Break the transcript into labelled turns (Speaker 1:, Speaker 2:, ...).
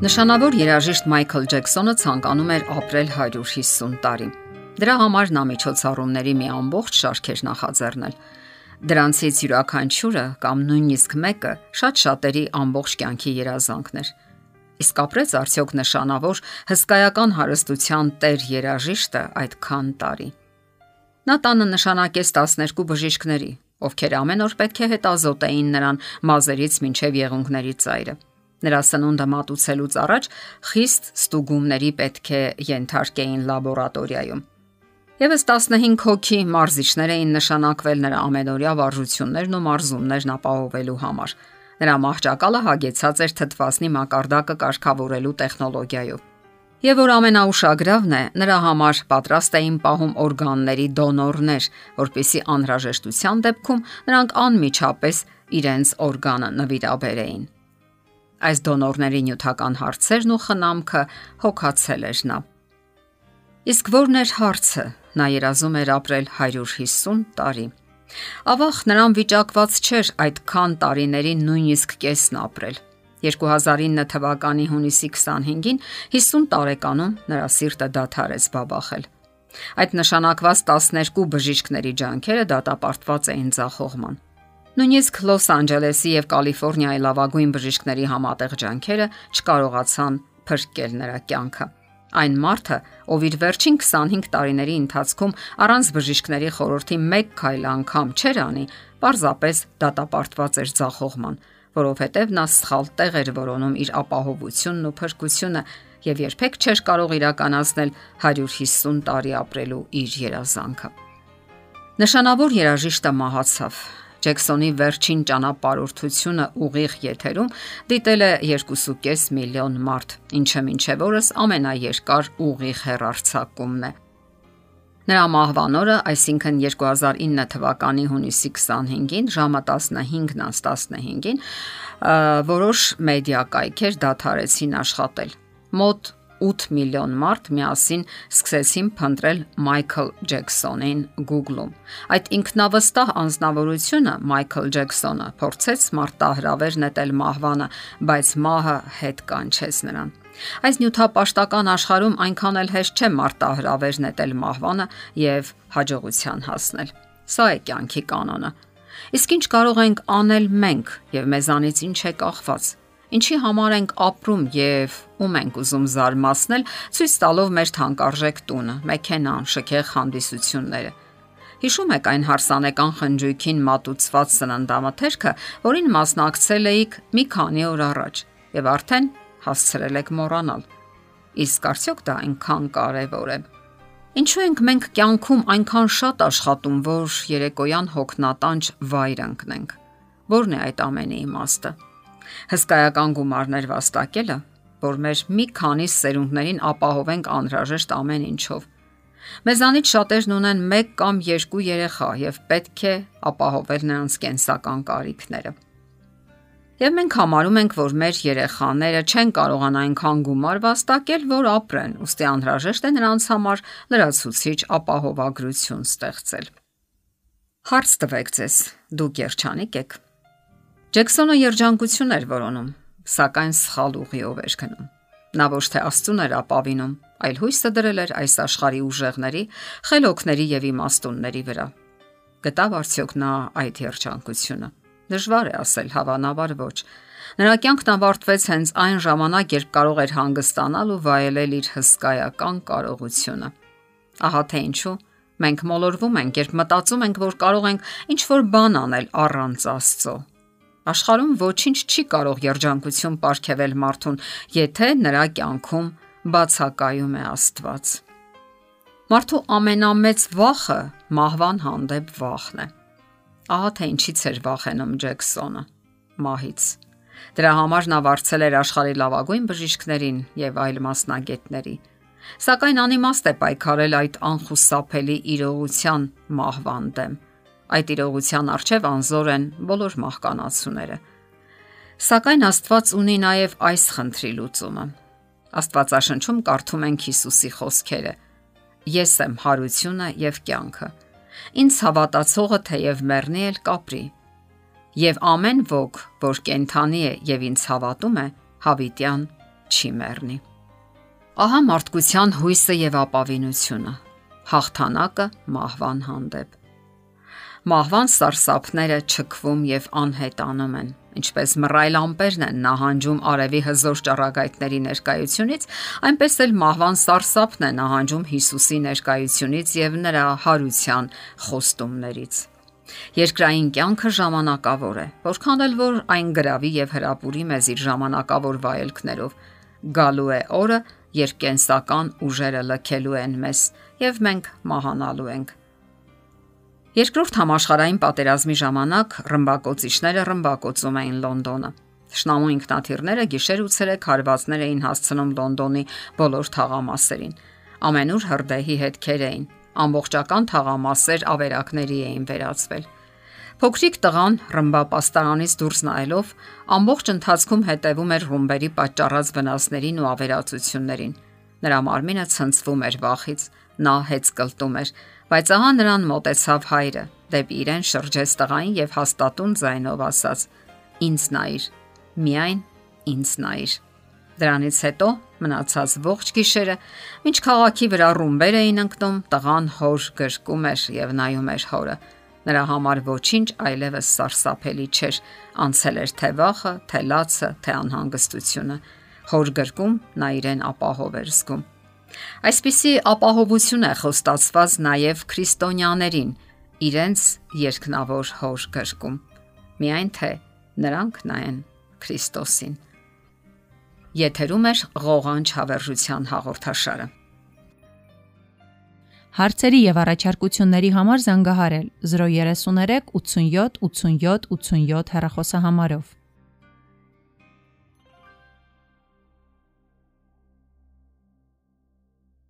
Speaker 1: Նշանավոր երաժիշտ Մայքլ Ջեքսոնը ցանկանում էր ապրել 150 տարի։ Դրա համար նա միջոցառումների մի ամբողջ շարք էր նախաձեռնել։ Դրանցից յուրաքանչյուրը կամ նույնիսկ մեկը շատ շատերի ամբողջ կյանքի երազանքն էր։ Իսկ ապրեց արդյոք նշանավոր հսկայական հարստության տեր երաժիշտը այդքան տարի։ Նա տանը նշանակեց 12 բժիշկների, ովքեր ամեն օր պետք է հետազոտեին նրան մազերից մինչև եղունգների ծայրը։ Նրա սնունդը մատուցելուց առաջ խիստ ստուգումների պետք է ենթարկեին լաբորատորիայում։ Եվս 15 հոգի մարզիչներ էին նշանակվել նրա ամենօրյա վարժություններն ու մարզումներն ապահովելու համար։ Նրա մահճակալը հագեցած էր թթվասնի մակարդակը կարգավորելու տեխնոլոգիայով։ Եվ որ ամենաուշագրավն է, նրա համար պատրաստ էին պահում օրգանների դոնորներ, որpիսի անհրաժեշտության դեպքում նրանք անմիջապես իրենց օրգանը նվիրաբերեին։ Այս դոնորների նյութական հարցերն ու խնամքը հոգացել էր նա։ Իսկ որն էր հարցը։ Նա երազում էր ապրել 150 տարի։ Ավաղ նրան վիճակված չէր այդքան տարիների նույնիսկ կեսն ապրել։ 2009 թվականի հունիսի 25-ին 50 տարեկանում նրա սիրտը դադարեց բաբախել։ Այդ նշանակված 12 բժիշկների ջանքերը դատապարտված էին ցախողման։ Նույնիսկ Լոս Անջելեսի եւ Կալիֆոռնիայի լավագույն բժիշկների համատեղ ջանքերը չկարողացան փրկել նրա կյանքը։ Այն մարդը, ով իր վերջին 25 տարիների ընթացքում առանց բժիշկների խորհրդի մեկ քայլ անգամ չեր անի, պարզապես դատապարտված էր ցախողման, որովհետև նա սխալ տեղ էր որոնում իր ապահովությունն ու փրկությունը եւ երբեք չէր կարող իրականացնել 150 տարի ապրելու իր երազանքը։ Նշանավոր երաժիշտը մահացավ Ջեքսոնի վերջին ճանապարհորդությունը ուղիղ եթերում դիտել է 2.5 միլիոն մարդ, ինչը մինչև օրս ամենաերկար ուղիղ հեռարձակումն է։ Նրա մահվան օրը, այսինքն 2009 թվականի հունիսի 25-ին ժամը 15:15-ին, որոշ մեդիա կայքեր դադարեցին աշխատել։ Մոտ 8 միլիոն մարդ միասին սկսեցին փնտրել Մայքլ Ջեքսոնին Google-ում։ Այդ ինքնավստահ անznավորությունը Մայքլ Ջեքսոնը փորձեց մարտահրավեր նետել մահվանը, բայց մահը հետ կանչեց նրան։ Այս նյութապաշտական աշխարհում այնքան էլ հեշտ չէ մարտահրավեր նետել մահվանը եւ հաջողության հասնել։ Սա է կյանքի կանոնը։ Իսկ ինչ կարող ենք անել մենք եւ մեզանից ինչ է կախված ինչի համար ենք ապրում եւ ում ենք ուզում զարմացնել, ցույց տալով մեր թանկարժեք տունը, մեքենան, շքեղ հանդիսությունները։ Հիշում եք այն հարսանեկան խնջույքին մատուցված սննդամթերքը, որին մասնակցել էիք մի քանի օր առաջ եւ արդեն հասցրել եք մոռանալ։ Իսկ արդյոք դա այնքան կարևոր է։ Ինչու ենք մենք կյանքում այնքան շատ աշխատում, որ երեկոյան հոգնատանջ վայր ընկնենք։ Որն է այդ ամենի իմաստը։ Հսկայական գումարներ վաստակելը, որ մեր մի քանի սերունդներին ապահովենք անհրաժեշտ ամեն ինչով։ Մեզանից շատերն ունեն 1 կամ 2 երեխա եւ պետք է ապահովել նրանց կենսական կարիքները։ Եվ մենք համարում ենք, որ մեր երեխաները չեն կարողանա այնքան գումար վաստակել, որ ապրեն, ուստի անհրաժեշտ է նրանց համար լրացուցիչ ապահովագրություն ստեղծել։ Հարց տվեք ձեզ, դուք երջանիկ եք։ Ջեքսոնը երջանկություն էր որոնում, սակայն սխալ ուղիով էր գնում։ Նա ոչ թե Աստծուն էր ապավինում, այլ հույսը դրել էր այս աշխարհի ուժեղների, խելոքների եւ իմաստունների վրա։ Գտավ արդյոք նա այդ երջանկությունը։ Դժվար է ասել, հավանաբար ոչ։ Նրա կյանքն ավարտվեց հենց այն ժամանակ, երբ կարող էր հանգստանալ ու վայելել իր հսկայական կարողությունը։ Ահա թե ինչու մենք մոլորվում ենք, երբ մտածում ենք, որ կարող ենք ինչ որ բան անել առանց Աստծո Աշխարհում ոչինչ չի կարող երջանկություն ապարգևել մարդուն, եթե նրա կյանքում բացակայում է Աստված։ Մարդու ամենամեծ վախը մահվան հանդեպ վախն է։ Ահա թե ինչից էր վախենում Ջեքսոնը՝ մահից։ Դրա համար նա վարձել էր աշխարհի լավագույն բժիշկներին եւ այլ մասնագետների։ Սակայն անիմաստ է պայքարել այդ անխուսափելի իրողության մահվան դեմ Այդ իրողության արժև անզոր են բոլոր մահկանացուները։ Սակայն Աստված ունի նաև այս խնդրի լուծումը։ Աստվածաշնչում կարդում ենք Հիսուսի խոսքերը. Ես եմ հարությունը եւ կյանքը։ Ինձ հավատացողը թեև մեռնի էլ կապրի։ Եվ ամեն ոք, որ կենթանի է եւ ինձ հավատում է, հավիտյան չի մեռնի։ Ահա մարդկության հույսը եւ ապավինությունը, հաղթանակը մահվան հանդեպ։ Մահվան սարսափները չքվում եւ անհետանում են, ինչպես մռայլ ամպերն են նահանջում արևի հզոր ճառագայթների ներկայությունից, այնպես էլ մահվան սարսափն է նահանջում Հիսուսի ներկայությունից եւ նրա հարության խոստումներից։ Երկրային կյանքը ժամանակավոր է, որքան էլ որ այն գրավի եւ հրապուրի մեզ իր ժամանակավոր վայելքներով։ Գալու է օրը, երբ կենսական ուժերը լքելու են մեզ եւ մենք մահանալու ենք։ Երկրորդ համաշխարհային պատերազմի ժամանակ ռմբակոծիչները ռմբակոծում էին Լոնդոնը։ Շնամու ինքնաթիռները գիշեր ու ցերեկ հարվածներ էին հասցնում Լոնդոնի բոլոր թաղամասերին։ Ամենուր հրդեհի հետքեր էին, ամբողջական թաղամասեր ավերակների էին վերածվել։ Փոքրիկ տղան ռմբապաստարանից դուրս նայելով ամբողջ ընթացքում հետևում էր ռումբերի պատճառած վնասներին ու ավերածություններին։ Նրա մարմինը ցնցվում էր վախից, նա հեծ կլտում էր, բայց ահա նրան մոտեցավ հայրը, դեպի իրեն շրջեց տղային եւ հաստատուն ձայնով ասաց. Ինձ նայր, միայն ինձ նայր։ Դրանից հետո մնացած ողջ գիշերը, ինչ քաղաքի վրա ռումբեր էին ընկնում, տղան հոր գրկում էր եւ նայում էր հորը։ Նրա համար ոչինչ այլևս սարսափելի չէր, անցել էր թե վախը, թե լացը, թե անհանգստությունը։ Հոր գրկում նա իրեն ապահով էր զգում։ Այսպիսի ապահովություն է խոստացված նաև քրիստոնյաներին իրենց երկնավոր հոր գրկում։ Միայն թե նրանք նայեն Քրիստոսին։ Եթերում է ղողանջ հավերժության հաղորդաշարը։
Speaker 2: Հարցերի եւ առաջարկությունների համար զանգահարել 033 87 87 87 հեռախոսահամարով։